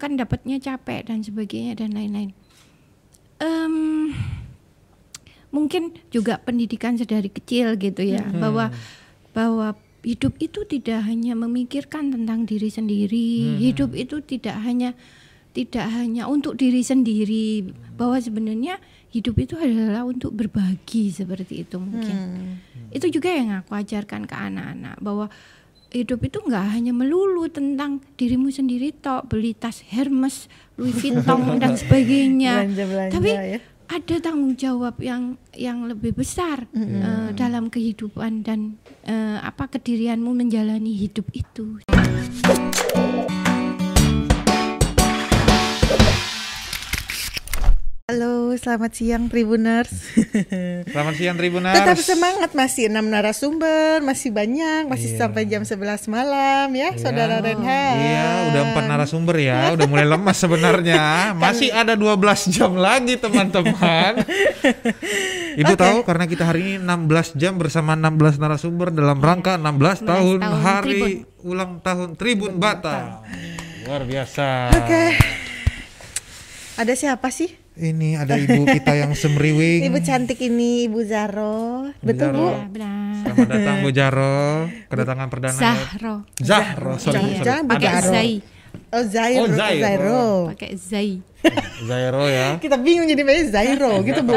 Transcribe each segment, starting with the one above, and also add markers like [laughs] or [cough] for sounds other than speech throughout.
kan dapatnya capek dan sebagainya dan lain-lain. Em, mungkin juga pendidikan sedari kecil gitu ya bahwa bahwa hidup itu tidak hanya memikirkan tentang diri sendiri hidup itu tidak hanya tidak hanya untuk diri sendiri bahwa sebenarnya hidup itu adalah untuk berbagi seperti itu mungkin. Itu juga yang aku ajarkan ke anak-anak bahwa hidup itu nggak hanya melulu tentang dirimu sendiri tok beli tas Hermes Louis Vuitton [laughs] dan sebagainya Belanja-belanja tapi ya. ada tanggung jawab yang yang lebih besar eh, dalam kehidupan dan eh, apa kedirianmu menjalani hidup itu. Halo, selamat siang Tribuners. [laughs] Selamat siang Tribuners. Tetap semangat masih enam narasumber, masih banyak, masih Iya. sampai jam 11 malam ya, Saudara Renhan. Iya, udah empat narasumber ya, udah mulai lemas sebenarnya. [laughs] Masih ada 12 jam lagi teman-teman. [laughs] Ibu tahu karena kita hari ini 16 jam bersama 16 narasumber dalam rangka 16 tahun, tahun hari ulang tahun Tribun Batam. Luar biasa. Oke. Ada siapa sih? Ini ada ibu kita yang semriwing. Ibu cantik ini, Ibu Zaro. Betul, Zaro. Bu? Ya, benar. Selamat datang Bu Jaro, kedatangan perdana. ya. Zahro. Zahro, sorry, sorry. jangan Pakai Zahro. Zai, Oh, Zairo. Oh, Zairo. Zairo. pakai Zai. Zairo ya. Kita bingung jadi namanya Zairo gitu, Bu.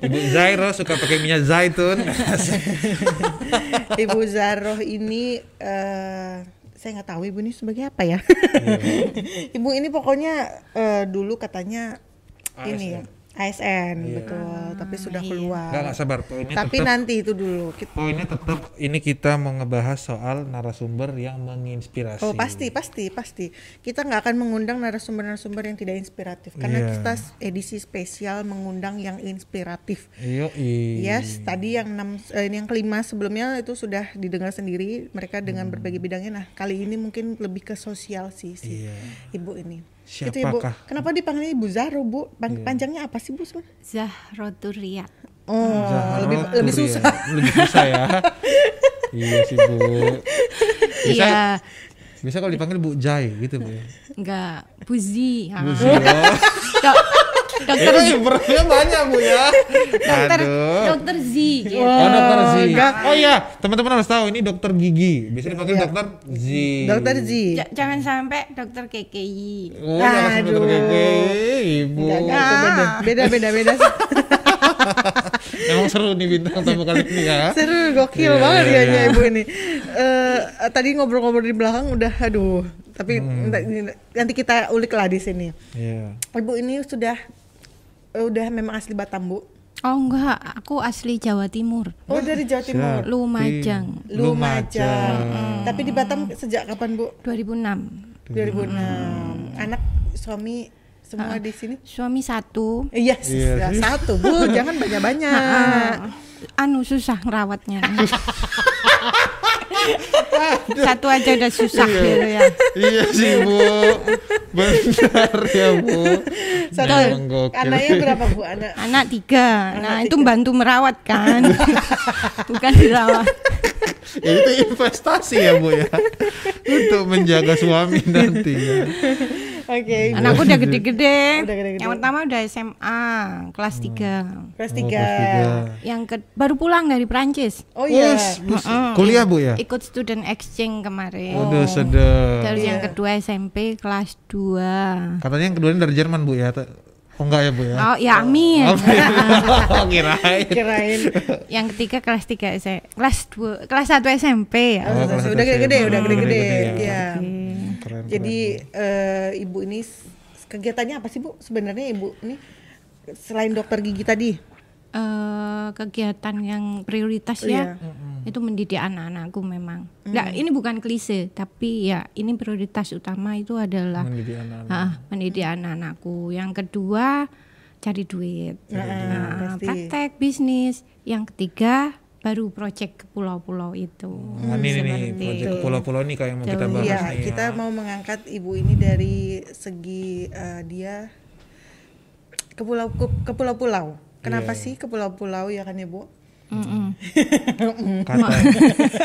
Ibu Zairo suka pakai minyak zaitun. [laughs] Ibu Zaro ini eh saya nggak tahu ibu ini sebagai apa ya. [laughs] ibu ini pokoknya eh, dulu katanya ini ya ASN betul, tapi sudah keluar. Enggak, enggak sabar. Poinnya Tapi tetap, nanti itu dulu. Kita- poinnya tetap ini kita mau ngebahas soal narasumber yang menginspirasi. Oh pasti pasti pasti kita nggak akan mengundang narasumber-narasumber yang tidak inspiratif karena Iya. kita edisi spesial mengundang yang inspiratif. Iya, Yes, tadi yang enam, eh, ini yang kelima sebelumnya itu sudah didengar sendiri mereka dengan berbagai bidangnya. Nah kali ini mungkin lebih ke sosial sih si Iya. ibu ini. Itu ibu. Siapakah? Kenapa dipanggilnya Ibu Zaro bu? Pan- Panjangnya apa sih bu? sebenarnya? Zahro Turiat. Oh Zahra lebih lebih Turi ya. susah. Lebih susah ya. [laughs] iya sih, Bu. Bisa Iya, bisa kalau dipanggil Bu Jai gitu, Bu. enggak Buzi. Ah. Bu Zio. Dok- dokter Itu ibaratnya banyak, Bu ya. dokter Aduh. dokter Z gitu. Oh, dokter Z. enggak. Oh iya, teman-teman harus tahu ini dokter gigi. Bisa dipanggil Iya. dokter Z. Dokter Z. Ja- jangan sampai dokter KKI. Oh, sebut dokter Aduh. gigi, Ibu. Enggak, enggak, itu beda [laughs] beda beda beda. Emang seru nih bintang tamu kali ini ya. Seru gokil Iya, banget iya, dianya iya. ibu ini. Eh tadi ngobrol-ngobrol di belakang udah aduh. Tapi Hmm. nanti- kita ulik lah di sini. Iya. Ibu ini sudah udah memang asli Batam bu. Oh enggak, aku asli Jawa Timur. Oh dari Jawa Timur. Siap. Lumajang. Lumajang. Tapi di Batam sejak kapan bu? 2006. 2006. Anak suami semua di sini? Suami satu. Iya, Iya sih. satu bu. [laughs] Jangan banyak-banyak. Anu susah ngerawatnya. [laughs] satu aja udah susah gitu ya. Iya sih bu, benar ya bu. Satu. Gokil. Anaknya berapa bu? Anak Anak tiga. Nah Anak itu tiga. bantu merawat kan, [laughs] bukan dirawat. Ya, itu investasi ya bu ya, untuk menjaga suami nanti ya. Oke. Ibu. Anakku udah gede-gede. Yang pertama udah SMA kelas 3 Kelas Oh, tiga. kelas tiga. Yang ke baru pulang dari Prancis. Oh iya. Wus, bus- kuliah bu ya? Ikut student exchange kemarin. Udah sedap. Terus yang Iya. kedua SMP kelas 2 Katanya yang kedua ini dari Jerman bu ya? Oh enggak ya bu ya? Oh ya amin. Oh [laughs] kirain. Kirain. yang ketiga kelas 3 SMP. Kelas 2 kelas 1 SMP ya. Oh, kelas udah satu gede-gede, udah gede-gede. Gede-gede, Iya. Keren, Jadi eh, ibu ini kegiatannya apa sih bu? Sebenarnya ibu ini selain dokter gigi tadi. Eh, kegiatan yang prioritas ya itu mendidik anak-anakku memang. Nggak, ini bukan klise tapi ya ini prioritas utama itu adalah Mendidik anak-anak. ah, mendidik anak-anakku. Yang kedua cari duit. Nah, pasti. praktek bisnis. Yang ketiga baru proyek ke pulau-pulau itu. Nah, ini nih, proyek itu. pulau-pulau nih kayak yang mau kita bahas Iya, nih kita ya. mau mengangkat ibu ini dari segi eh, dia ke pulau ke, ke pulau-pulau. Kenapa Iya. sih ke pulau-pulau ya kan ibu? Mm-mm. [laughs] Kata,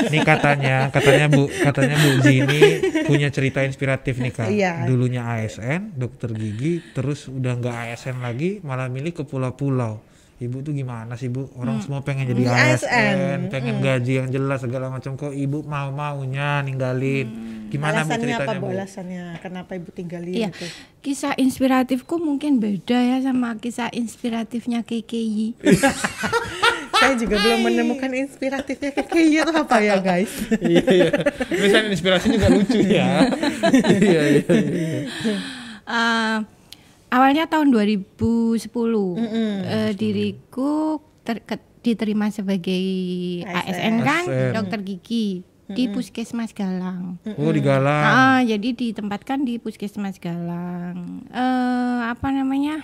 nih katanya, katanya Bu, katanya Bu Zini punya cerita inspiratif nih Kak. Iya. Dulunya ASN, dokter gigi, terus udah nggak ASN lagi, malah milih ke pulau-pulau. Ibu tuh gimana sih Bu? Orang semua pengen jadi Hmm, ASN, ASN. pengen gaji yang jelas segala macam. Kok Ibu mau maunya ninggalin? Gimana Bu alasannya apa ceritanya bu Bu? alasannya kenapa ibu tinggalin Iya, itu kisah inspiratifku mungkin beda ya sama kisah inspiratifnya KKI. [laughs] saya juga belum menemukan inspiratifnya kayak itu apa ya guys [laughs] iya, iya. Misalnya inspirasi juga lucu ya. [laughs] iya, iya, iya. Eh, awalnya tahun 2010 eh, diriku ter- ke- diterima sebagai ASN kan ASN. dokter gigi di Puskesmas Galang. Oh, di Galang. Ah, jadi ditempatkan di Puskesmas Galang. Eh apa namanya?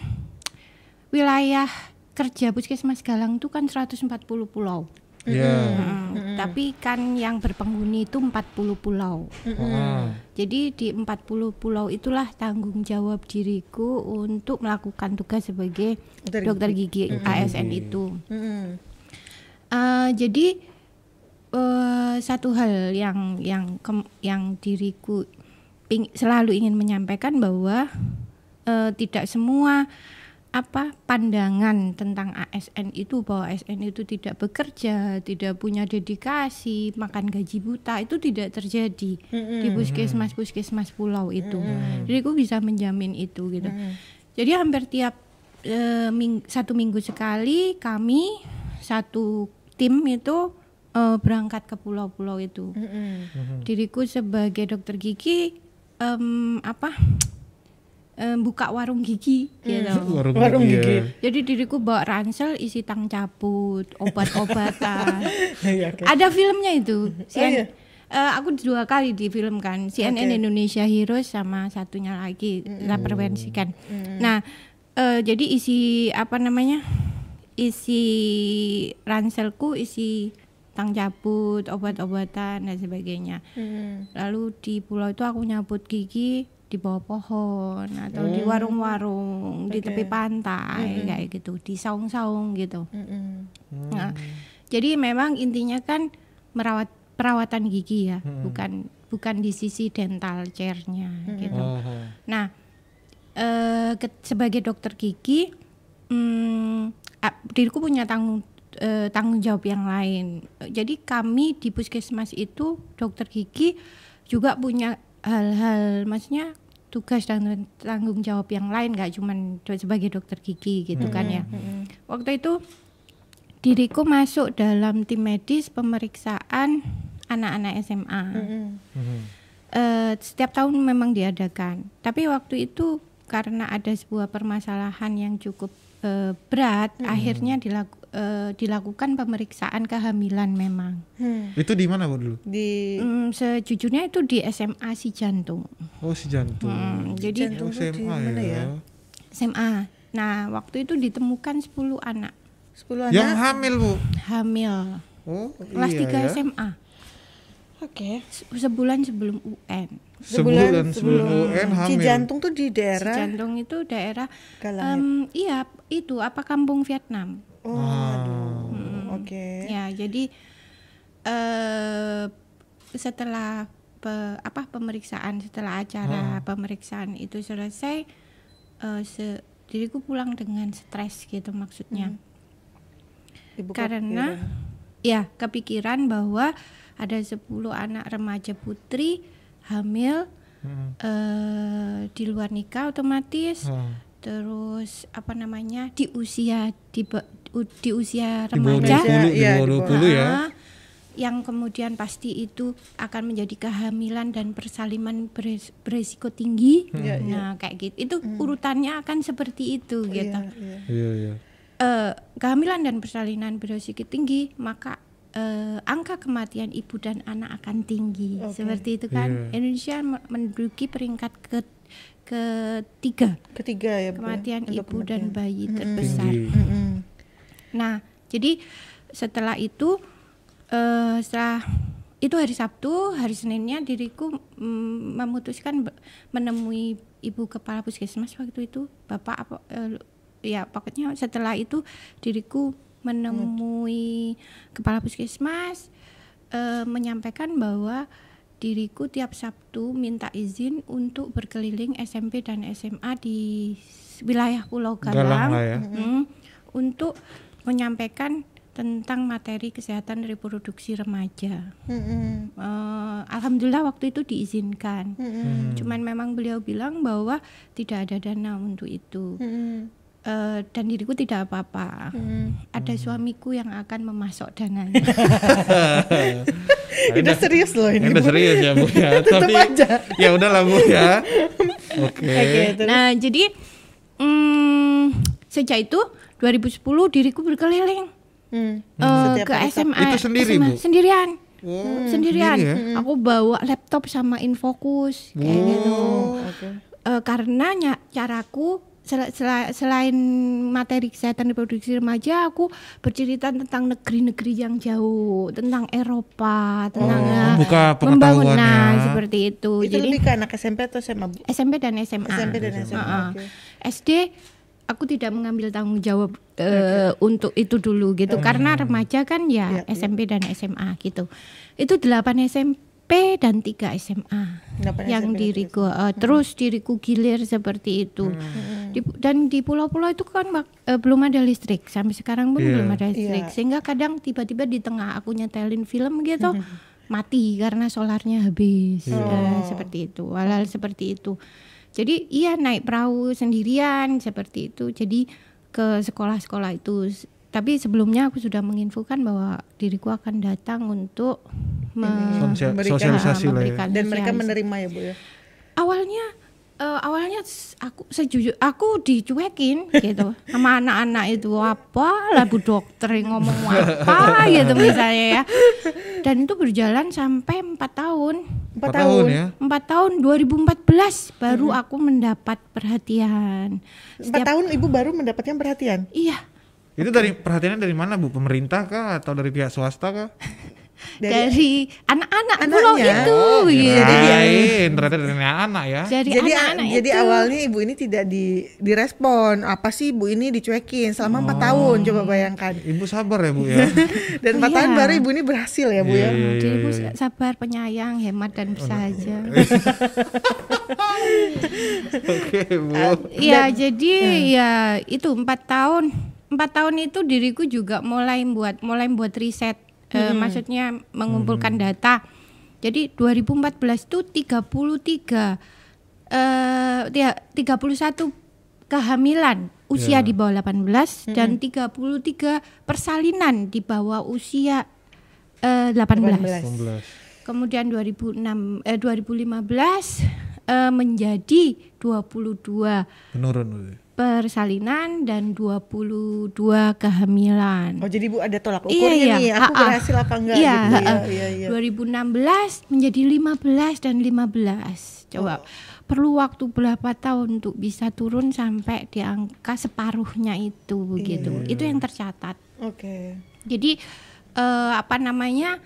Wilayah kerja Puskesmas Galang itu kan 140 pulau. Iya. Hmm, Tapi kan yang berpenghuni itu 40 pulau. Oh. Jadi di 40 pulau itulah tanggung jawab diriku untuk melakukan tugas sebagai Dokter dokter gigi ASN itu. Eh, jadi eh, satu hal yang yang kem- yang diriku ping- selalu ingin menyampaikan bahwa eh, tidak semua apa pandangan tentang ASN itu bahwa ASN itu tidak bekerja, tidak punya dedikasi, makan gaji buta itu tidak terjadi di puskesmas puskesmas pulau itu. Jadi aku bisa menjamin itu gitu. Jadi hampir tiap eh, ming- satu minggu sekali kami satu tim itu eh, berangkat ke pulau-pulau itu. Mm-mm. Diriku sebagai dokter gigi em, apa em, buka warung gigi gitu. [laughs] Warung, Warung gigi. gigi. ya. Jadi diriku bawa ransel isi tang cabut, obat-obatan. [laughs] Iya, oke. Ada filmnya itu. CN iya? Eh, aku dua kali difilmkan CNN Oke. Indonesia Heroes sama satunya lagi La Prevensikan. Nah, eh, jadi isi apa namanya? Isi ranselku isi tang cabut, obat-obatan dan sebagainya. Mm. Lalu di pulau itu aku nyabut gigi di bawah pohon atau di warung-warung di tepi pantai kayak gitu, di saung-saung gitu. Mm-mm. Nah, jadi memang intinya kan merawat perawatan gigi ya, bukan bukan di sisi dental chairnya gitu. Oh. Nah, eh, ke- sebagai dokter gigi, hmm, diriku punya tanggung eh, tanggung jawab yang lain. Jadi kami di puskesmas itu dokter gigi juga punya hal-hal, maksudnya tugas dan tanggung jawab yang lain, nggak cuman do- sebagai dokter gigi gitu kan ya. Waktu itu diriku masuk dalam tim medis pemeriksaan anak-anak SMA. Mm-mm. Mhm. Eh, setiap tahun memang diadakan. Tapi waktu itu karena ada sebuah permasalahan yang cukup eh, berat, akhirnya dilaku- eh, dilakukan pemeriksaan kehamilan memang. Hmm. Itu di mana Bu dulu? di Hmm, sejujurnya itu di SMA si jantung. Oh, si jantung. Hmm, jadi Jantung Oh, tuh di SMA mana ya? SMA. Nah, waktu itu ditemukan 10 anak 10 Yang anak hamil, Bu. hamil Oh, kelas iya 3 ya. SMA oke se- sebulan sebelum UN. Sebulan sebelum UN si hamil. jantung tuh di Si daerah jantung itu daerah Galang ya? em, iya itu apa kampung Vietnam. Oh aduh oke. Ya, jadi eh setelah pe- apa pemeriksaan setelah acara pemeriksaan itu selesai eh, se- diriku pulang dengan stres gitu maksudnya. Ibu Karena ya kepikiran bahwa ada 10 anak remaja putri hamil Hmm. eh di luar nikah otomatis. Oh. terus apa namanya di usia di, di usia Di bawah remaja 20, di Iya, bawah di 20 ya. Ah, yang kemudian pasti itu akan menjadi kehamilan dan persalinan beres- beresiko tinggi. Iya, iya. Nah, kayak gitu. Itu urutannya akan seperti itu gitu. Iya, iya. Iya, iya. Eh, kehamilan dan persalinan beresiko tinggi, maka eh, angka kematian ibu dan anak akan tinggi. Oke. Seperti itu kan. Iya. Indonesia me- menduduki peringkat ke ketiga ketiga ya Bu, ya, kematian ibu dan kematian. bayi terbesar. Tinggi. Mm-mm. Nah, jadi setelah itu eh setelah itu hari Sabtu, hari Seninnya diriku mm, memutuskan menemui ibu kepala puskesmas waktu itu, bapak apa eh, ya pokoknya setelah itu diriku menemui kepala puskesmas eh, menyampaikan bahwa diriku tiap Sabtu minta izin untuk berkeliling SMP dan SMA di wilayah Pulau Galang Galang, ya. mm, untuk menyampaikan tentang materi kesehatan reproduksi remaja. Mm-mm. Eh, Alhamdulillah waktu itu diizinkan. Mm-mm. Cuman memang beliau bilang bahwa tidak ada dana untuk itu. Mm-mm. Eh, dan diriku tidak apa-apa. Mm. Ada suamiku yang akan memasok dananya. Nah, [laughs] Udah serius loh ini. Ini udah serius ya bu ya. [laughs] Tetep Tapi aja. ya udahlah bu ya. [laughs] Oke. Oke, terus. nah, jadi mm, sejak itu 2010 diriku berkeliling Hmm. Setiap ke SMA. Itu sendiri, SMA, Bu? Sendirian. Oh, sendirian. sendiri ya? Aku bawa laptop sama infokus kayak gitu. Oke. Eh, karena caraku sel- sel- selain materi kesehatan reproduksi remaja, aku bercerita tentang negeri-negeri yang jauh, tentang Eropa, tentang Oh, eh, membangun pengetahuannya. nah, seperti itu. Itu Jadi lebih ke anak SMP atau SMA? SMP dan SMA. SMP dan SMA. Heeh. Oke. SD aku tidak mengambil tanggung jawab eh, untuk itu dulu gitu. Karena remaja kan ya Iya, iya. SMP dan SMA gitu. Itu 8 SMP dan 3 SMA Delapan yang SMP diriku eh, terus diriku gilir seperti itu. Di- dan di pulau-pulau itu kan eh, belum ada listrik. Sampai sekarang pun Iya. belum ada listrik. Iya. sehingga kadang tiba-tiba di tengah aku nyetelin film gitu mati karena solarnya habis. Eh, seperti itu. Hal-hal seperti itu jadi iya naik perahu sendirian seperti itu. Jadi ke sekolah-sekolah itu. Tapi sebelumnya aku sudah menginfokan bahwa diriku akan datang untuk me- Memberikan- sosialisasi lah ya. memberikan Dan mereka menerima ya bu ya. awalnya eh, awalnya aku sejujur aku dicuekin gitu [laughs] sama anak-anak itu. Apa lah bu dokter yang ngomong apa gitu misalnya ya. Dan itu berjalan sampai empat tahun Empat Empat tahun tahun. ya. empat tahun 2014 baru aku mendapat perhatian Empat tahun ibu baru mendapatkan perhatian. iya Itu dari perhatiannya dari mana bu? Pemerintah kah atau dari pihak swasta kah? [laughs] dari anak-anak pulau itu Oh, gitu kirain ternyata dari anak ya. dari jadi anak-anak jadi itu. awalnya ibu ini tidak di direspon. Apa sih ibu ini dicuekin selama empat tahun? Coba bayangkan. Ibu sabar ya bu ya. [laughs] Dan empat Iya. tahun baru ibu ini berhasil ya bu Iya, ya. iya, iya, iya. sabar, penyayang, hemat dan bersahaja. [laughs] Oke bu. Iya, jadi ya itu empat tahun. Empat tahun itu diriku juga mulai buat mulai buat riset, eh, maksudnya mengumpulkan data. Jadi 2014 itu 33 eh dia 31 kehamilan usia Ya. di bawah 18 dan 33 persalinan di bawah usia eh, 18. 19. Kemudian 2006 eh 2015 eh, menjadi 22 Menurun. Persalinan dan 22 kehamilan. Oh jadi ibu ada tolak Iya, ukurnya iya. nih. Aku Ha-ha. berhasil apa enggak? Iya, gitu. ha-ha. iya, iya. 2016 menjadi 15 dan 15. Coba Oh. perlu waktu berapa tahun untuk bisa turun sampai di angka separuhnya itu begitu. Iya. Itu yang tercatat. Oke. Jadi eh, apa namanya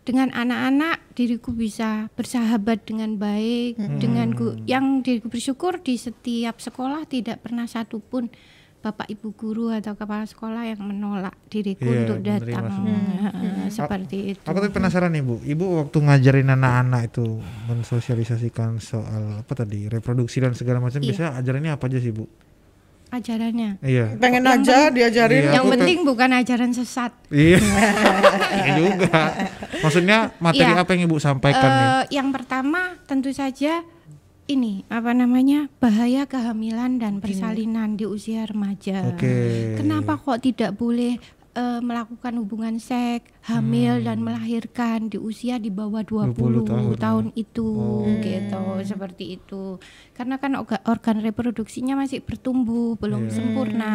dengan anak-anak diriku bisa bersahabat dengan baik dengan gu- yang diriku bersyukur di setiap sekolah tidak pernah satupun bapak ibu guru atau kepala sekolah yang menolak diriku Iya, untuk datang semua. Eh, [laughs] seperti itu. Aku tuh penasaran nih bu. Ibu waktu ngajarin anak-anak itu mensosialisasikan soal apa tadi reproduksi dan segala macam. Iya. Biasanya ajarannya apa aja sih bu? Ajarannya. Iya. Pengen Yang aja diajarin. Iya, yang penting bukan ajaran sesat. Iya. [laughs] Iya juga. Maksudnya materi Iya. apa yang ibu sampaikan nih? Eh, yang pertama tentu saja ini apa namanya bahaya kehamilan dan persalinan di usia remaja. Oke. Kenapa kok tidak boleh eh, melakukan hubungan seks, hamil dan melahirkan di usia di bawah 20, 20 tahun, tahun, ya. itu gitu, seperti itu. Karena kan orga- organ reproduksinya masih bertumbuh, belum Iya. sempurna.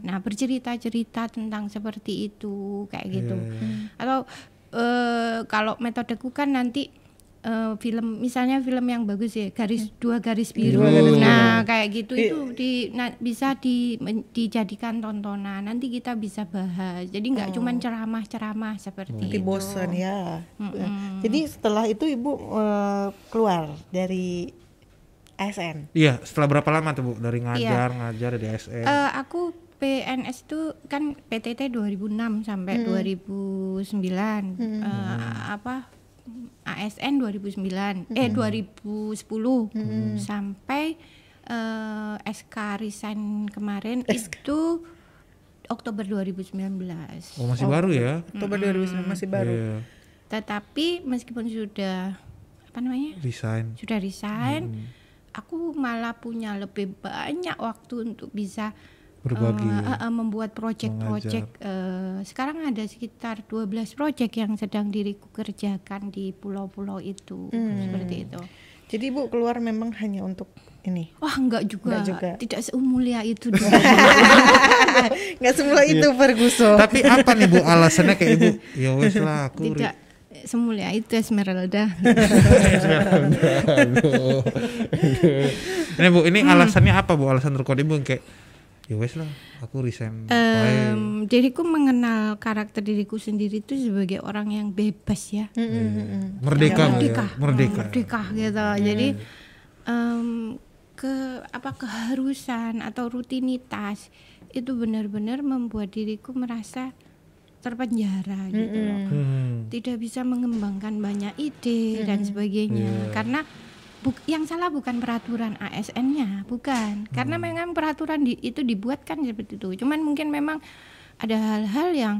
Nah, bercerita-cerita tentang seperti itu kayak gitu. Iya, iya. Atau eh, kalau metodeku kan nanti eh, film misalnya film yang bagus ya garis dua garis biru. Dua garis nah, kayak gitu I- itu di na- bisa di men- dijadikan tontonan. Nanti kita bisa bahas. Jadi nggak cuman ceramah-ceramah seperti Nanti itu. bosan ya. Mm-mm. Jadi setelah itu ibu eh, keluar dari ASN. Iya, setelah berapa lama tuh Bu dari ngajar ngajar di ASN? Eh, aku PNS itu kan PTT 2006 sampai 2009 Eh, apa ASN 2009 eh 2010 sampai eh, SK resign kemarin itu Oktober 2019 oh masih baru ya? Oktober. 2009 masih baru. Iya, tetapi meskipun sudah apa namanya? Resign. sudah resign aku malah punya lebih banyak waktu untuk bisa Berbagi. eh, eh, eh, membuat project-project eh, sekarang ada sekitar 12 project yang sedang diriku kerjakan di pulau-pulau itu seperti itu Jadi Ibu keluar memang hanya untuk ini. wah enggak juga, Enggak juga. tidak seumulia itu [laughs] dulu. Nggak semula itu Ferguson. Tapi apa nih Bu alasannya kayak Ibu? Ya wes lah aku. tidak semulia itu Esmeralda [laughs] Aduh. ini Bu, ini alasannya apa Bu? Alasan terkuat Ibu kayak ya wes lah, aku resign. wae." Em, diriku mengenal karakter diriku sendiri itu sebagai orang yang bebas ya merdeka, Bu, ya? merdeka merdeka. merdeka gitu jadi em, ke apa keharusan atau rutinitas itu benar-benar membuat diriku merasa terpenjara gitu loh Hmm. tidak bisa mengembangkan banyak ide dan sebagainya karena buk- yang salah bukan peraturan ASN-nya bukan. Karena memang peraturan di- itu dibuatkan seperti itu. Cuman mungkin memang ada hal-hal yang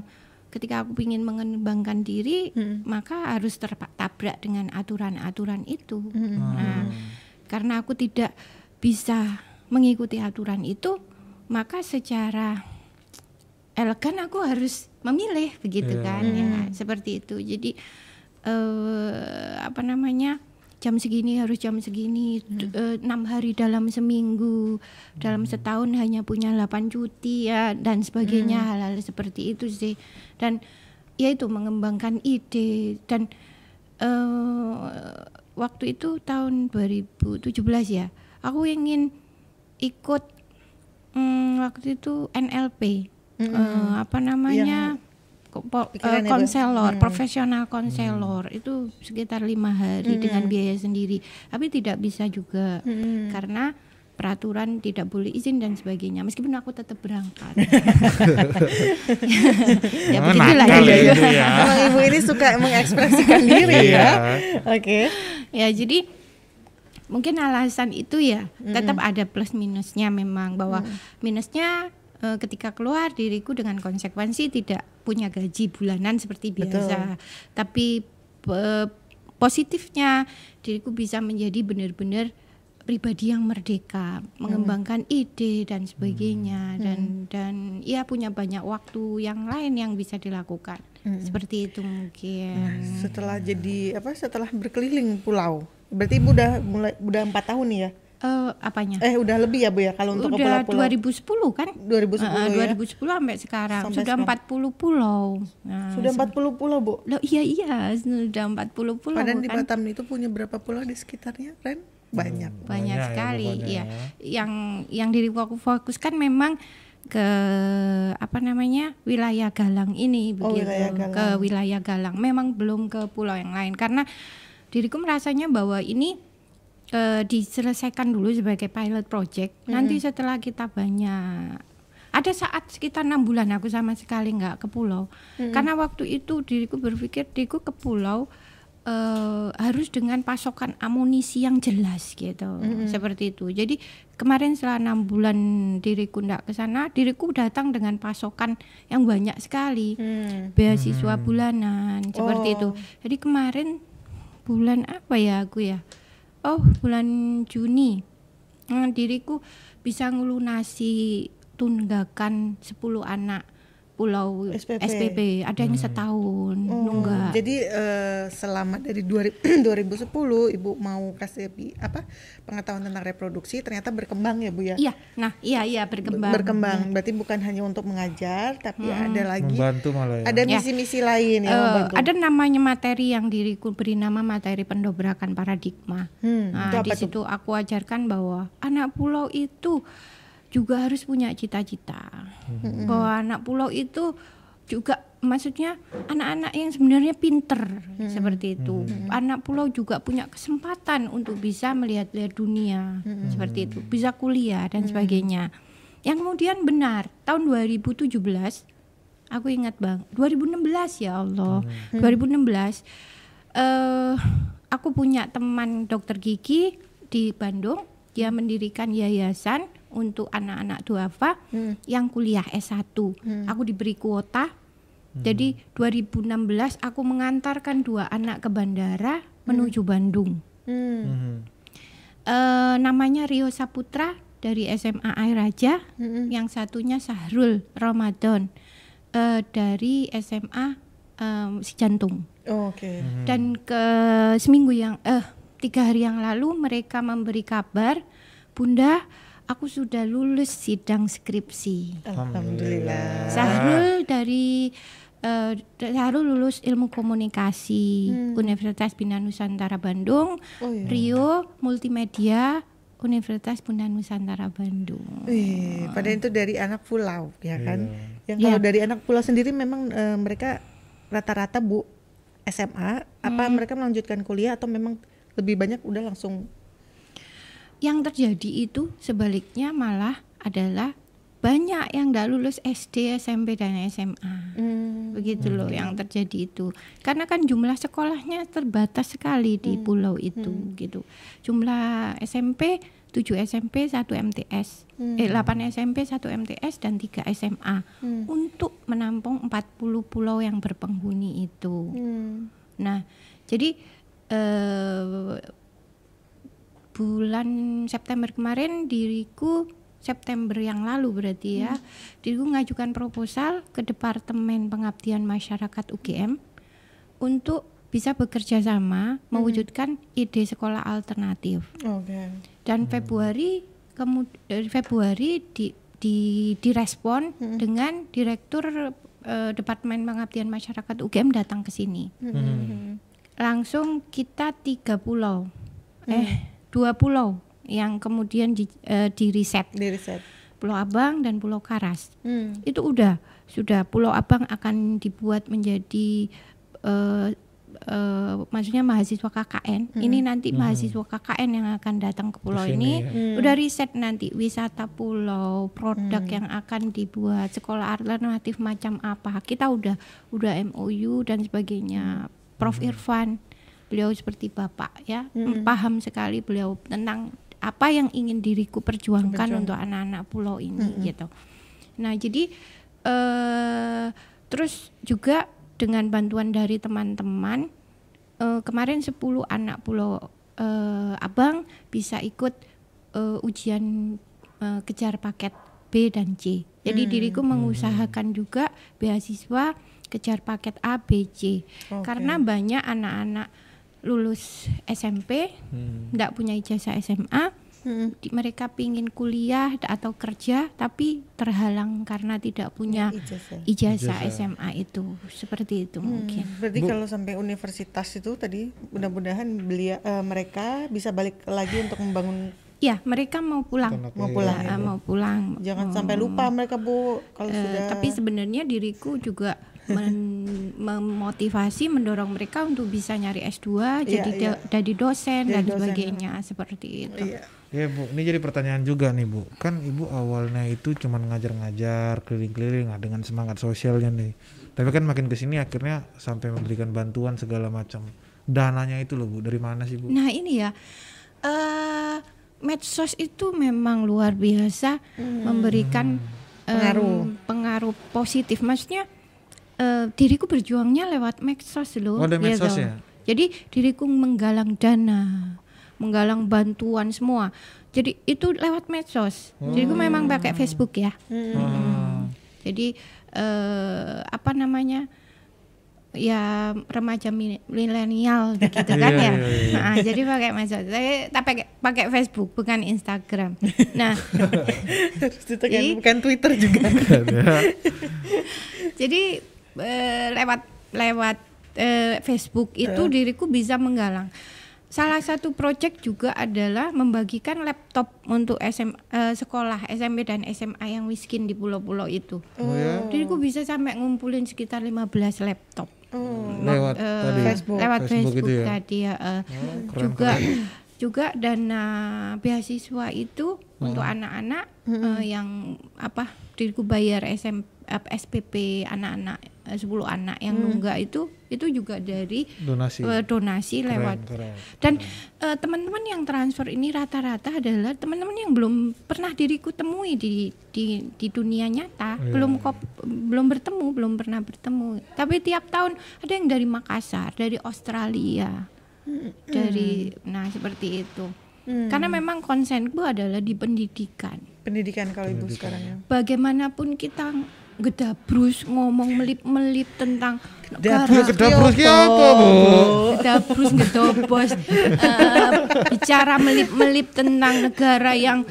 ketika aku ingin mengembangkan diri maka harus tertabrak dengan aturan-aturan itu. Nah karena aku tidak bisa mengikuti aturan itu maka secara elegan aku harus memilih begitu Iya. kan ya seperti itu. Jadi eh apa namanya jam segini harus jam segini d- eh, enam hari dalam seminggu dalam setahun hanya punya 8 cuti ya dan sebagainya hal-hal seperti itu sih. Dan ya itu mengembangkan ide. Dan eh waktu itu tahun 2017 ya aku ingin ikut mm, waktu itu NLP Eh, apa namanya? Ko- eh, konselor profesional konselor itu sekitar lima hari dengan biaya sendiri. Tapi tidak bisa juga karena peraturan tidak boleh izin dan sebagainya. Meskipun aku tetap berangkat. [laughs] Ya Oh, begitulah ya. ya, Ibu ya. [laughs] Emang Ibu ini suka mengekspresikan diri Iya. ya. Oke. ya jadi mungkin alasan itu ya tetap ada plus minusnya memang bahwa minusnya eh, ketika keluar diriku dengan konsekuensi tidak punya gaji bulanan seperti biasa. Tapi eh, positifnya diriku bisa menjadi benar-benar pribadi yang merdeka mengembangkan ide dan sebagainya. Dan dan ya punya banyak waktu yang lain yang bisa dilakukan. Seperti itu mungkin. Setelah jadi apa? Setelah berkeliling pulau. Berarti Ibu udah mulai udah empat tahun nih ya? Eh, apanya Eh udah lebih ya Bu ya kalau untuk ke udah pulau-pulau. 2010 kan 2010 Eh, ya. 2010 sampai sekarang Sampai sudah sekarang. 40 pulau nah, Sudah 40 pulau Bu. Loh, iya iya sudah 40 pulau Padahal di kan Batam itu punya berapa pulau di sekitarnya, Ren? Banyak. banyak Banyak ya, sekali pokoknya ya, ya. yang yang diriku aku fokuskan memang ke apa namanya wilayah Galang ini Oh, begitu wilayah Galang. ke wilayah Galang memang belum ke pulau yang lain karena diriku merasanya bahwa ini eh, diselesaikan dulu sebagai pilot project nanti setelah kita banyak. Ada saat sekitar enam bulan aku sama sekali nggak ke pulau. Karena waktu itu diriku berpikir diriku ke pulau eh, harus dengan pasokan amunisi yang jelas gitu. Seperti itu. Jadi kemarin setelah enam bulan diriku ndak ke sana diriku datang dengan pasokan yang banyak sekali. Hmm. beasiswa bulanan seperti Oh. itu jadi kemarin bulan apa ya aku ya oh bulan Juni. Nah, diriku bisa ngelunasi tunggakan 10 anak pulau SPP. SPP, ada yang setahun nunggak. Jadi eh, selama dari 2000 2010 [clears throat] Ibu mau kasih apa pengetahuan tentang reproduksi ternyata berkembang ya Bu ya. iya. Nah iya iya berkembang. Berkembang. Berarti bukan hanya untuk mengajar tapi ada lagi Membantu malah ya. ada misi-misi lain Eh, yang membantu. ada namanya materi yang diriku beri nama materi pendobrakan paradigma. Hmm, Nah, itu di situ aku ajarkan bahwa anak pulau itu juga harus punya cita-cita. Bahwa anak pulau itu juga maksudnya anak-anak yang sebenarnya pinter seperti itu. Anak pulau juga punya kesempatan untuk bisa melihat-lihat dunia seperti itu, bisa kuliah dan sebagainya. Yang kemudian benar tahun 2017 aku ingat bang 2016 ya Allah. 2016 eh aku punya teman dokter gigi di Bandung. Dia mendirikan yayasan untuk anak-anak duafa yang kuliah S1 aku diberi kuota. Jadi 2016 aku mengantarkan dua anak ke bandara menuju Bandung. Hmm. Mhm. eh namanya Rio Saputra dari SMA Air Raja. Yang satunya Sahrul Ramadan. Eh, dari SMA em, si jantung Oh, Oke. dan ke seminggu yang eh tiga hari yang lalu mereka memberi kabar Bunda aku sudah lulus sidang skripsi Alhamdulillah. Sahrul dari eh, Sahrul lulus ilmu komunikasi Universitas Bina Nusantara Bandung Oh iya. Rio multimedia Universitas Bunda Nusantara Bandung Wih, padahal itu dari anak pulau, ya kan? Yang Iya. kalau dari anak pulau sendiri memang eh, mereka rata-rata bu SMA, apa Hmm. mereka melanjutkan kuliah atau memang lebih banyak udah langsung? Yang terjadi itu sebaliknya malah adalah banyak yang tidak lulus SD, SMP dan SMA. Hmm. Begitu loh yang terjadi itu. Karena kan jumlah sekolahnya terbatas sekali di pulau itu gitu. Jumlah SMP 7 SMP, 1 MTS. Eh 8 SMP, 1 MTS dan 3 SMA untuk menampung 40 pulau yang berpenghuni itu. Hmm. Nah, jadi eh, bulan September kemarin diriku September yang lalu berarti ya, diriku mengajukan proposal ke Departemen Pengabdian Masyarakat UGM untuk bisa bekerja sama mewujudkan ide sekolah alternatif. Oke. Dan Februari kemudian dari Februari di di direspon dengan direktur eh, Departemen Pengabdian Masyarakat UGM datang ke sini. Hmm. langsung kita tiga pulau. Eh dua pulau yang kemudian di, eh, di riset Di riset. Pulau Abang dan Pulau Karas. Hmm. itu udah sudah Pulau Abang akan dibuat menjadi eh, eh, maksudnya mahasiswa KKN ini nanti mahasiswa KKN yang akan datang ke pulau Ke sini ini. ya. udah riset nanti wisata pulau produk yang akan dibuat sekolah alternatif macam apa. Kita udah udah MOU dan sebagainya. Prof Irfan beliau seperti bapak ya. Paham sekali beliau tentang apa yang ingin diriku perjuangkan untuk anak-anak pulau ini gitu. Nah jadi eh terus juga dengan bantuan dari teman-teman eh, kemarin 10 anak pulau eh, abang bisa ikut eh, ujian eh, kejar paket B dan C. Jadi diriku mengusahakan juga beasiswa kejar paket A, B, C. Oke. Karena banyak anak-anak lulus SMP, tidak punya ijazah SMA, Hmm. di- mereka pingin kuliah atau kerja, tapi terhalang karena tidak punya Ijazah. ijazah SMA itu. Seperti itu mungkin. Berarti kalau sampai universitas itu tadi mudah-mudahan belia eh, mereka bisa balik lagi untuk membangun Ya, mereka mau pulang. mau pulang Ah, ya, Bu. mau pulang. Jangan Oh. sampai lupa mereka Bu kalau Eh, sudah tapi sebenarnya diriku juga men- memotivasi mendorong mereka untuk bisa nyari S2 jadi iya. do- jadi dosen Jadi dan dosen, sebagainya seperti itu. Iya. Ya bu, ini jadi pertanyaan juga nih bu. Kan ibu awalnya itu cuma ngajar-ngajar, keliling-keliling nah, dengan semangat sosialnya nih. Tapi kan makin ke sini akhirnya sampai memberikan bantuan segala macam. Dananya itu loh bu, dari mana sih bu? Nah, ini ya eh medsos itu memang luar biasa memberikan em, Pengaruh. pengaruh positif. Maksudnya eh, diriku berjuangnya lewat medsos loh. Oh, ada medsos gitu. ya? Jadi diriku menggalang dana, menggalang bantuan semua. Jadi itu lewat medsos. Diriku memang pakai Facebook ya. Ah, Jadi eh, apa namanya? ya remaja mi- milenial begitu kan Iya, ya. iya, iya. Nah, jadi pakai medsos. Saya tak pakai pakai Facebook bukan Instagram. Nah, [laughs] Terus itu kan bukan Twitter juga. ada. [laughs] jadi eh, lewat lewat eh, Facebook itu diriku bisa menggalang salah satu proyek juga adalah membagikan laptop untuk SM, eh, sekolah SMP dan SMA yang miskin di pulau-pulau itu. Oh ya. Diriku bisa sampai ngumpulin sekitar 15 laptop Oh, Lewat eh, tadi. Facebook. lewat Facebook Facebook, itu ya? tadi ya. eh. keren, juga juga dana beasiswa itu untuk anak-anak eh, yang apa diriku bayar SM apa, SPP anak-anak eh, 10 anak yang nunggak itu itu juga dari donasi. eh, donasi Keren, lewat keren. dan eh, teman-teman yang transfer ini rata-rata adalah teman-teman yang belum pernah diriku temui di di, di dunia nyata, Iya. belum kop- belum bertemu, belum pernah bertemu. Tapi tiap tahun ada yang dari Makassar, dari Australia, dari nah seperti itu. Hmm. Karena memang konsenku adalah di pendidikan. pendidikan kalau ibu sekarang ya. Bagaimanapun kita gedabrus ngomong melip-melip tentang Gedabrus. Ya, negara kedabrus ki apa, Bu? Gedabrus ngedobos eh, bicara melip-melip tentang negara yang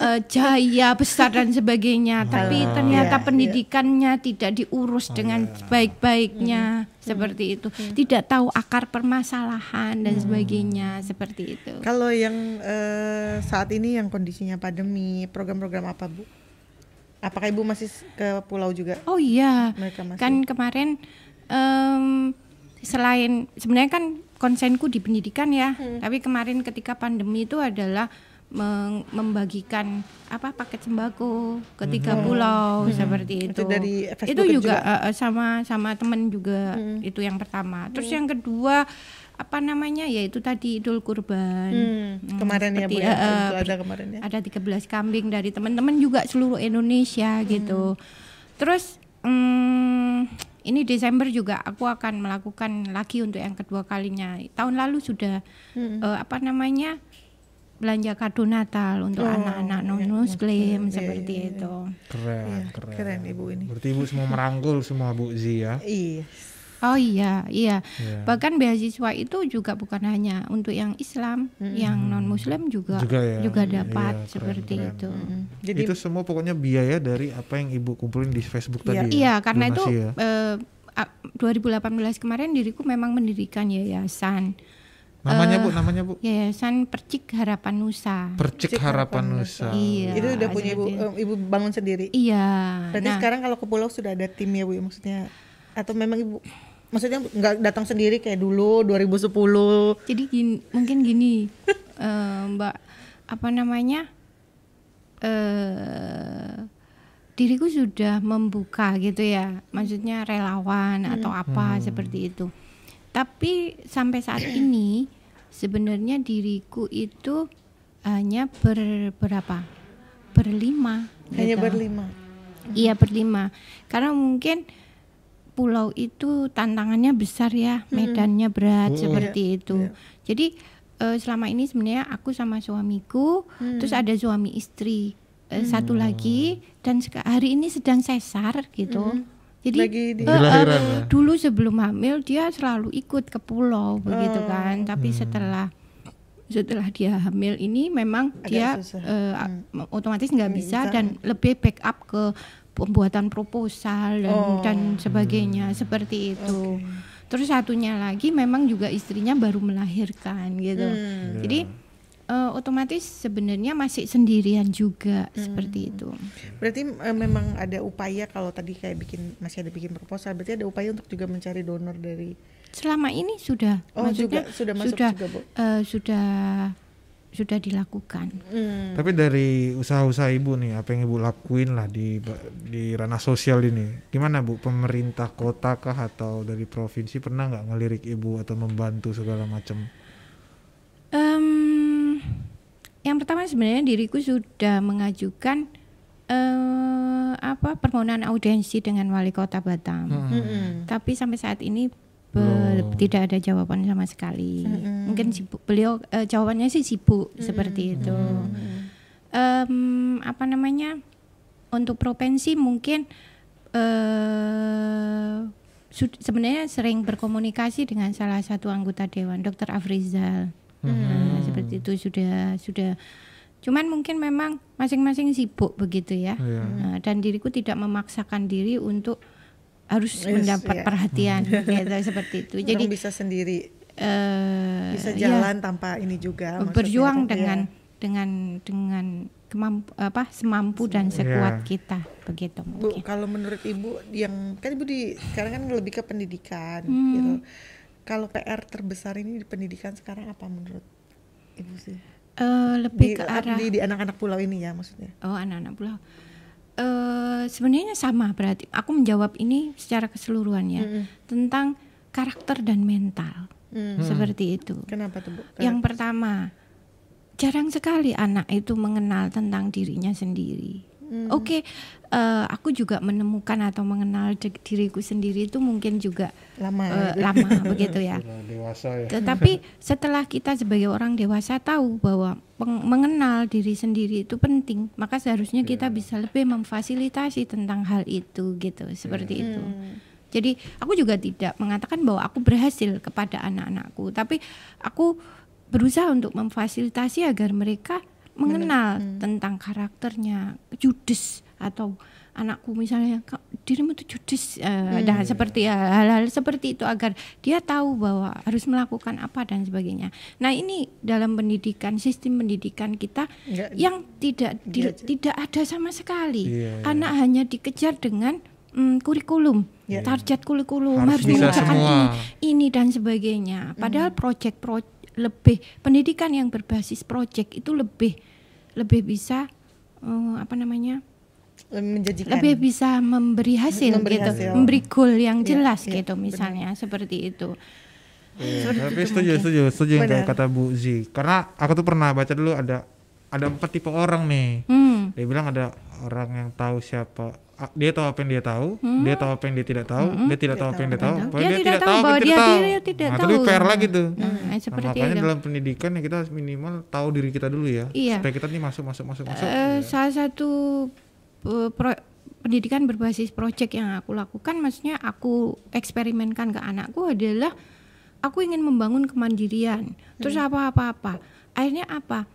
eh, jaya besar dan sebagainya. Tapi ternyata Iya, pendidikannya tidak diurus dengan baik-baiknya seperti itu. Tidak tahu akar permasalahan dan sebagainya. Seperti itu. Kalau yang eh, saat ini yang kondisinya pandemi, program-program apa bu? Apakah ibu masih ke pulau juga? oh iya Mereka masih. kan kemarin em, selain sebenarnya kan konsenku di pendidikan ya Hmm. tapi kemarin ketika pandemi itu adalah meng- membagikan apa paket sembako ke tiga pulau seperti itu Hmm. Itu dari Facebook itu juga, juga? Hmm. eh, sama sama temen juga itu yang pertama terus yang kedua apa namanya yaitu tadi Idul Kurban Hmm, kemarin ya bu seperti, ya, Idul Adha kemarin ya. ada 13 kambing dari teman-teman juga seluruh Indonesia gitu. Terus hmm, ini Desember juga aku akan melakukan lagi untuk yang kedua kalinya. Tahun lalu sudah eh, apa namanya belanja kado Natal untuk anak-anak non Muslim seperti itu. Keren, keren. Keren ibu ini. Berarti ibu semua merangkul semua Bu Zi ya. Iya. Oh iya, iya. Iya. Bahkan beasiswa itu juga bukan hanya untuk yang Islam, yang non Muslim juga Juga ya. juga Iya, dapat keren, seperti keren. itu. Hmm. Jadi itu semua pokoknya biaya dari apa yang ibu kumpulin di Facebook Iya. tadi. Iya, ya? karena itu ya. eh, a- 2018 kemarin diriku memang mendirikan yayasan. Namanya eh, Bu, namanya Bu. Yayasan Percik Harapan Nusa. Percik Percik Harapan Harapan Nusa. Iya. itu udah punya ibu, eh, ibu bangun sendiri. Iya. Berarti nah, sekarang kalau ke pulau sudah ada tim ya bu, ya? maksudnya atau memang ibu maksudnya nggak datang sendiri kayak dulu 2010 jadi gini, mungkin gini, [laughs] eh, Mbak, apa namanya? eh diriku sudah membuka gitu ya, maksudnya relawan atau apa seperti itu. Tapi sampai saat [clears throat] ini sebenarnya diriku itu hanya ber berapa? Berlima. hanya gitu. berlima. Iya berlima. Karena mungkin pulau itu tantangannya besar ya, medannya berat Oh. seperti itu. iya. Jadi eh, selama ini sebenarnya aku sama suamiku, terus ada suami istri eh, satu lagi dan hari ini sedang sesar gitu. Jadi Lagi di- eh, eh, Lahiran ya? dulu sebelum hamil dia selalu ikut ke pulau begitu kan, tapi setelah setelah dia hamil ini memang Agak dia susah. eh, otomatis nggak Nggak bisa bisa. dan lebih backup ke pembuatan proposal dan Oh. dan sebagainya seperti itu. Terus satunya lagi memang juga istrinya baru melahirkan gitu. Hmm. Jadi eh, otomatis sebenarnya masih sendirian juga seperti itu. Berarti eh, memang ada upaya kalau tadi kayak bikin masih ada bikin proposal, berarti ada upaya untuk juga mencari donor dari Selama ini sudah Oh, maksudnya juga sudah masuk sudah juga, Bu. eh, sudah sudah dilakukan. Hmm. Tapi dari usaha-usaha ibu nih, apa yang ibu lakuin lah di di ranah sosial ini, gimana bu? Pemerintah kota kah atau dari provinsi pernah nggak ngelirik ibu atau membantu segala macam? Em, yang pertama sebenarnya diriku sudah mengajukan eh, apa permohonan audiensi dengan wali kota Batam. Mm-mm. Tapi sampai saat ini be- tidak ada jawaban sama sekali. Mungkin sibuk beliau eh, jawabannya sih sibuk seperti itu. Em, apa namanya? Untuk provinsi mungkin eh sud- sebenarnya sering berkomunikasi dengan salah satu anggota dewan, Dr. Afrizal. Nah, seperti itu sudah sudah. Cuman mungkin memang masing-masing sibuk begitu ya. Iya. Nah, dan diriku tidak memaksakan diri untuk harus Yes, mendapat iya. perhatian [laughs] gitu seperti itu. Jadi Jadi bisa sendiri. eh, bisa ya, jalan tanpa ini juga berjuang Iya. dengan dengan dengan kemampu apa semampu dan Iya. sekuat kita begitu Bu, mungkin. kalau menurut Ibu yang kan Ibu di sekarang kan lebih ke pendidikan Hmm. gitu. Kalau PR terbesar ini di pendidikan sekarang apa menurut Ibu sih? Di, lebih ke arah di, di anak-anak pulau ini ya maksudnya. oh anak-anak pulau. Eh, sebenarnya sama berarti aku menjawab ini secara keseluruhan ya Mm-mm. tentang karakter dan mental Hmm. seperti itu. Kenapa tuh Bu? Yang pertama, jarang sekali anak itu mengenal tentang dirinya sendiri. Hmm. Oke, eh, aku juga menemukan atau mengenal diriku sendiri itu mungkin juga lama gitu. lama [laughs] begitu ya. Dewasa ya. Tetapi [laughs] setelah kita sebagai orang dewasa tahu bahwa mengenal diri sendiri itu penting, maka seharusnya kita bisa lebih memfasilitasi tentang hal itu gitu, seperti itu. Hmm. Jadi aku juga tidak mengatakan bahwa aku berhasil kepada anak-anakku, tapi aku berusaha untuk memfasilitasi agar mereka mengenal tentang karakternya, judes atau anakku misalnya "Kak, dirimu tuh judes, eh, nah, seperti ya, hal-hal seperti itu agar dia tahu bahwa harus melakukan apa dan sebagainya. Nah ini dalam pendidikan sistem pendidikan kita Nggak- yang tidak di- tidak ada sama sekali. Iya, iya. Anak hanya dikejar dengan mm, kurikulum, Iya. target kurikulum Harus harus, ini, ini dan sebagainya. Padahal project pro lebih pendidikan yang berbasis project itu lebih lebih bisa eh, apa namanya? Lebih menjanjikan. lebih bisa memberi hasil Memberi gitu, hasil. memberi goal yang Iya, jelas iya, gitu misalnya seperti itu. Iya, Seperti tapi itu setuju, mungkin. setuju, setuju yang kayak Benar. kata Bu Zi. Karena aku tuh pernah baca dulu ada ada empat tipe orang nih. Hmm. Dia bilang ada orang yang tahu siapa, dia tahu apa yang dia tahu, dia tahu apa yang dia tidak tahu, dia tidak tahu apa yang dia tahu, pokoknya Dia tidak tahu bahwa dia tahu. diri tidak nah, tahu. PR lagi tuh. Nah, Nah, seperti makanya itu. dalam pendidikan ya kita minimal tahu diri kita dulu ya, Iya. supaya kita nih masuk masuk masuk masuk. Eh, salah satu eh, pro- pendidikan berbasis proyek yang aku lakukan maksudnya aku eksperimenkan ke anakku adalah aku ingin membangun kemandirian terus apa apa apa akhirnya apa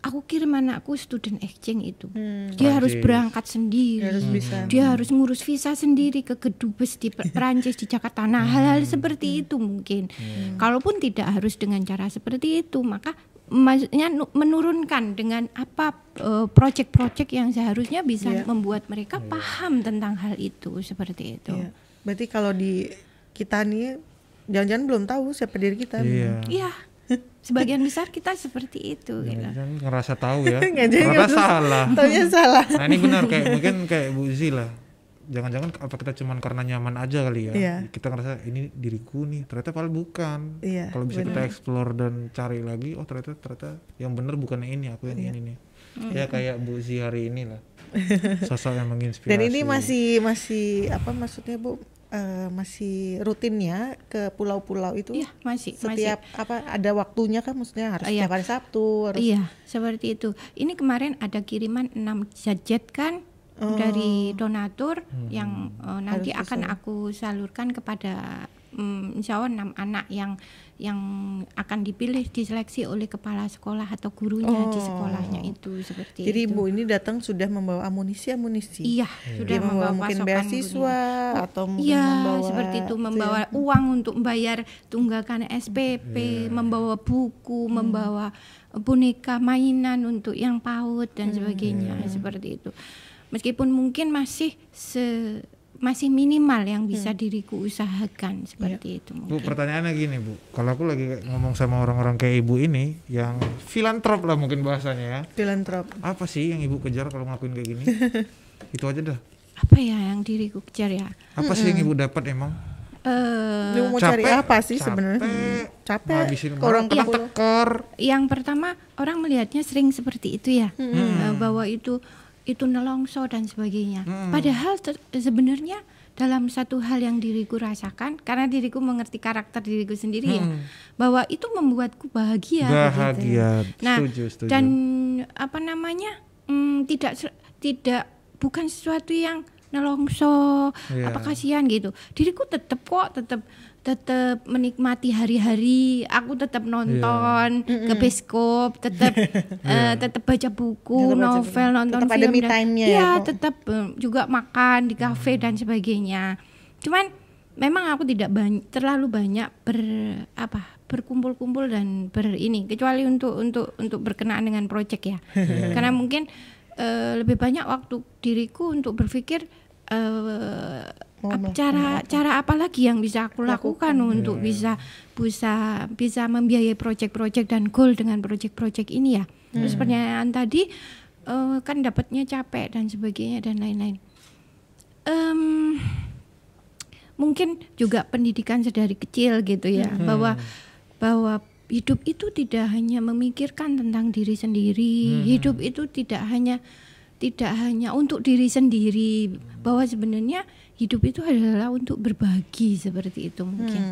aku kirim anakku student exchange itu Hmm. dia harus Prancis. berangkat sendiri Harus bisa. dia harus ngurus visa sendiri ke kedubes di Per- [laughs] Perancis di Jakarta nah hal-hal seperti itu mungkin kalaupun tidak harus dengan cara seperti itu maka maksudnya nu- menurunkan dengan apa eh, project-project yang seharusnya bisa Iya. membuat mereka paham tentang hal itu seperti itu Iya. Berarti kalau di kita nih jangan-jangan belum tahu siapa diri kita. Iya. Iya, [laughs] sebagian besar kita seperti itu gitu. Jangan ngerasa tahu ya. [laughs] Ngerasa- salah. Taunya [laughs] salah. Nah ini benar kayak mungkin kayak Bu Zi lah. Jangan-jangan apa kita cuman karena nyaman aja kali ya. Iya. Kita ngerasa ini diriku nih, ternyata padahal bukan. Iya, Kalau bisa kita benar. explore dan cari lagi, oh ternyata ternyata yang benar bukan yang ini, aku yang Iya. ini nih. Ya kayak Bu Zi hari ini lah. Sosok yang menginspirasi. Dan ini masih masih apa maksudnya Bu? Eh, masih rutinnya ke pulau-pulau itu Iya, masih setiap apa ada waktunya kan maksudnya harus Iya. setiap hari Sabtu harus Iya, seperti itu. Ini kemarin ada kiriman 6 jajet kan Oh. dari donatur Hmm. yang eh, nanti Harus akan sesuai. aku salurkan kepada mm, insya Allah enam anak yang yang akan dipilih diseleksi oleh kepala sekolah atau gurunya di Oh. sekolahnya itu seperti Jadi itu. Ibu ini datang sudah membawa amunisi-amunisi. Iya, Dia sudah membawa membawa mungkin pasokan beasiswa gurunya. atau mungkin Iya, membawa seperti itu ya. membawa uang untuk membayar tunggakan SPP, membawa buku, membawa boneka mainan untuk yang PAUD dan sebagainya seperti itu. Meskipun mungkin masih se masih minimal yang bisa diriku usahakan seperti itu Bu mungkin. pertanyaannya gini Bu, kalau aku lagi ngomong sama orang-orang kayak ibu ini yang filantrop lah mungkin bahasanya ya. Filantrop. Apa sih yang ibu kejar kalau ngelakuin kayak gini? [laughs] Itu aja dah. Apa ya yang diriku kejar ya? Apa sih yang ibu dapat emang? Eh Lu mau cari Capek, apa sih sebenarnya? capek, Hmm, Capek. Orang pulau. tekor. yang pertama orang melihatnya sering seperti itu ya Eh, bahwa itu itu nelongso dan sebagainya padahal ter- sebenarnya dalam satu hal yang diriku rasakan karena diriku mengerti karakter diriku sendiri ya bahwa itu membuatku bahagia begitu. Bahagia. nah setuju, setuju. dan apa namanya mm, tidak tidak bukan sesuatu yang nelongso Iya. apa kasihan gitu diriku tetap kok tetap tetap menikmati hari-hari aku tetap nonton ke bioskop tetap [laughs] eh, tetap baca buku Tetap baca novel buku. nonton Tetap ada film me dan- ya, Iya, Bu? tetap eh, juga makan di kafe dan sebagainya. Cuman memang aku tidak banyak terlalu banyak ber apa berkumpul-kumpul dan ber ini kecuali untuk untuk untuk berkenaan dengan proyek ya. [laughs] Karena mungkin eh, lebih banyak waktu diriku untuk berpikir eh, Melakukan cara apa? cara apa lagi yang bisa aku lakukan. untuk bisa bisa bisa membiayai proyek-proyek dan goal dengan proyek-proyek ini ya? Terus pertanyaan tadi eh, kan dapatnya capek dan sebagainya dan lain-lain. Em, mungkin juga pendidikan sedari kecil gitu ya bahwa bahwa hidup itu tidak hanya memikirkan tentang diri sendiri hidup itu tidak hanya tidak hanya untuk diri sendiri bahwa sebenarnya hidup itu adalah untuk berbagi seperti itu mungkin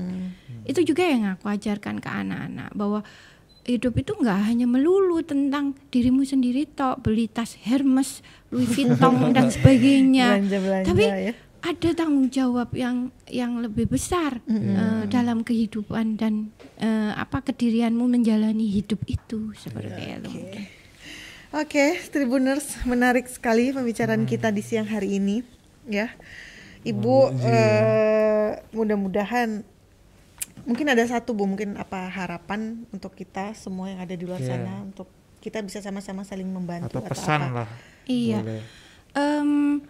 Hmm. itu juga yang aku ajarkan ke anak-anak bahwa hidup itu nggak hanya melulu tentang dirimu sendiri tok beli tas Hermes Louis Vuitton [laughs] dan sebagainya Belanja-belanja tapi ya. ada tanggung jawab yang yang lebih besar eh, dalam kehidupan dan eh, apa kedirianmu menjalani hidup itu seperti itu mungkin. Oke, Tribuners, menarik sekali pembicaraan Hmm. kita di siang hari ini, ya. Ibu, eh, mudah-mudahan mungkin ada satu bu, mungkin apa harapan untuk kita semua yang ada di luar Iya. sana untuk kita bisa sama-sama saling membantu atau pesan apa. lah Iya. boleh. Em,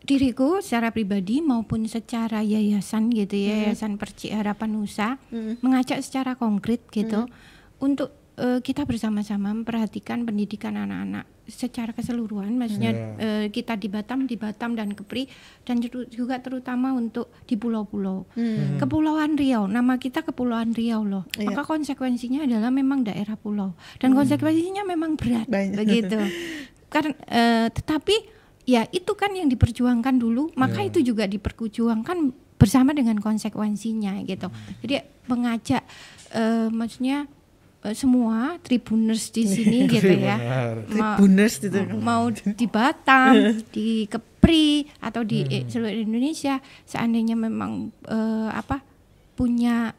diriku secara pribadi maupun secara yayasan gitu ya yayasan Perci Harapan Nusa mengajak secara konkret gitu untuk eh, kita bersama-sama memperhatikan pendidikan anak-anak secara keseluruhan maksudnya eh, kita di Batam di Batam dan Kepri dan juga terutama untuk di pulau-pulau. Kepulauan Riau nama kita Kepulauan Riau loh. Iya. maka konsekuensinya adalah memang daerah pulau? Dan konsekuensinya memang berat Banyak. begitu. [laughs] Karena eh, tetapi ya itu kan yang diperjuangkan dulu maka itu juga diperjuangkan bersama dengan konsekuensinya gitu. Jadi mengajak eh, maksudnya semua tribuners di sini [laughs] gitu ya. Ma- Tribuners gitu. mau di Batam, [laughs] di Kepri atau di eh, seluruh Indonesia seandainya memang eh, apa punya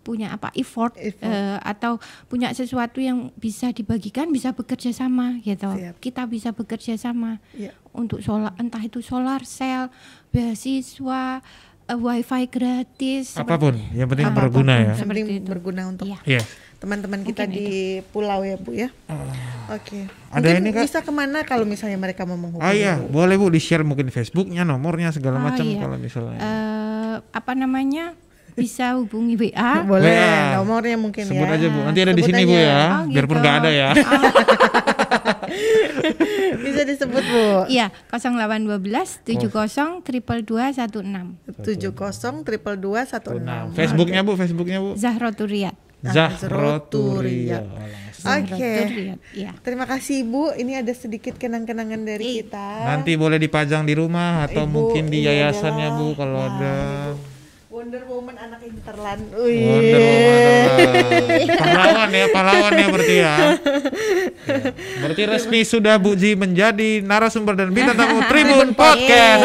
punya apa effort, Effort. eh, atau punya sesuatu yang bisa dibagikan bisa bekerja sama gitu. Siap. Kita bisa bekerja sama Iya. untuk solar entah itu solar cell, beasiswa, eh, wifi gratis seperti- apa pun yang penting Apa pun. berguna ya Yang penting Seperti berguna untuk Iya. Iya. Teman-teman kita Mungkin di pulau ya bu ya. Oke. Ada Mungkin ini, Kak? bisa ke mana kalau misalnya mereka mau menghubungi? Ah iya, Bu? boleh Bu di share mungkin Facebooknya, nomornya segala Ah, macam iya. kalau misalnya. Eh, apa namanya bisa hubungi WA [laughs] Boleh, WA. nomornya mungkin Sebut ya. aja Bu. Nanti ada di Sebut sini Bu aja. ya, Oh, biarpun gitu. nggak ada ya. [laughs] Bisa disebut Bu. Iya, 0812 70 triple 216. 70 triple 2 Nah, Facebooknya Bu, Facebooknya Bu. Zahro Turiat. Zahro Turia. Oke. Turiat, iya. Terima kasih Ibu. Ini ada sedikit kenang-kenangan dari kita. Nanti boleh dipajang di rumah atau Ibu, mungkin di ini yayasannya Bu kalau Wah, ada. Wonder Woman anak hinterland. Wonder Woman. Pahlawan ya, pahlawan ya berarti ya. Ya. [laughs] Berarti resmi sudah Bu Ji menjadi narasumber dan bintang tamu [laughs] Tribun Podcast.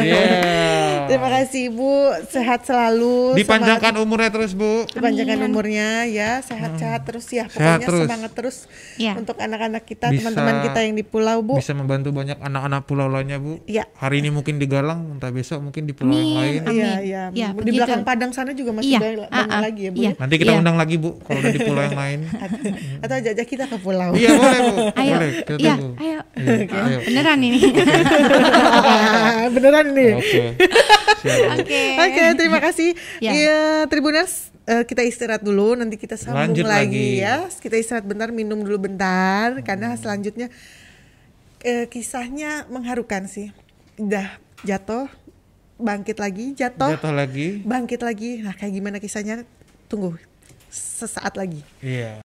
Yeah. Terima kasih Ibu. Sehat selalu. Dipanjangkan umurnya terus Bu. semangat- Dipanjangkan Amin. umurnya ya. Sehat-sehat terus ya. Sehat Pokoknya terus. semangat terus Iya. untuk anak-anak kita, teman-teman kita yang di pulau Bu. Bisa membantu banyak anak-anak pulau lainnya Bu. Iya. Hari ini mungkin di Galang, entah besok mungkin di pulau yang lain. Amin. Iya, iya. Ya, di begitu. belakang Padang sana juga masih Iya. banyak, Ah, banyak ah. lagi ya Bu. Iya. ya? Nanti kita Iya. undang lagi Bu kalau udah di pulau yang [laughs] lain. Atau ajak kita ke pulau. iya boleh Bu. [laughs] Ayo, Boleh. Kita iya, tunggu. ayo. Iya, ayo. Beneran ini. [laughs] Beneran nih. Oke. [laughs] Oke. Oke, terima kasih. Ya. Iya, Tribuners, eh, kita istirahat dulu. Nanti kita sambung Lanjut lagi, lagi. ya. Kita istirahat bentar, minum dulu bentar, karena selanjutnya eh, kisahnya mengharukan sih. Udah jatuh, bangkit lagi, jatuh, Jatuh lagi. bangkit lagi. Nah, kayak gimana kisahnya? Tunggu sesaat lagi. Iya.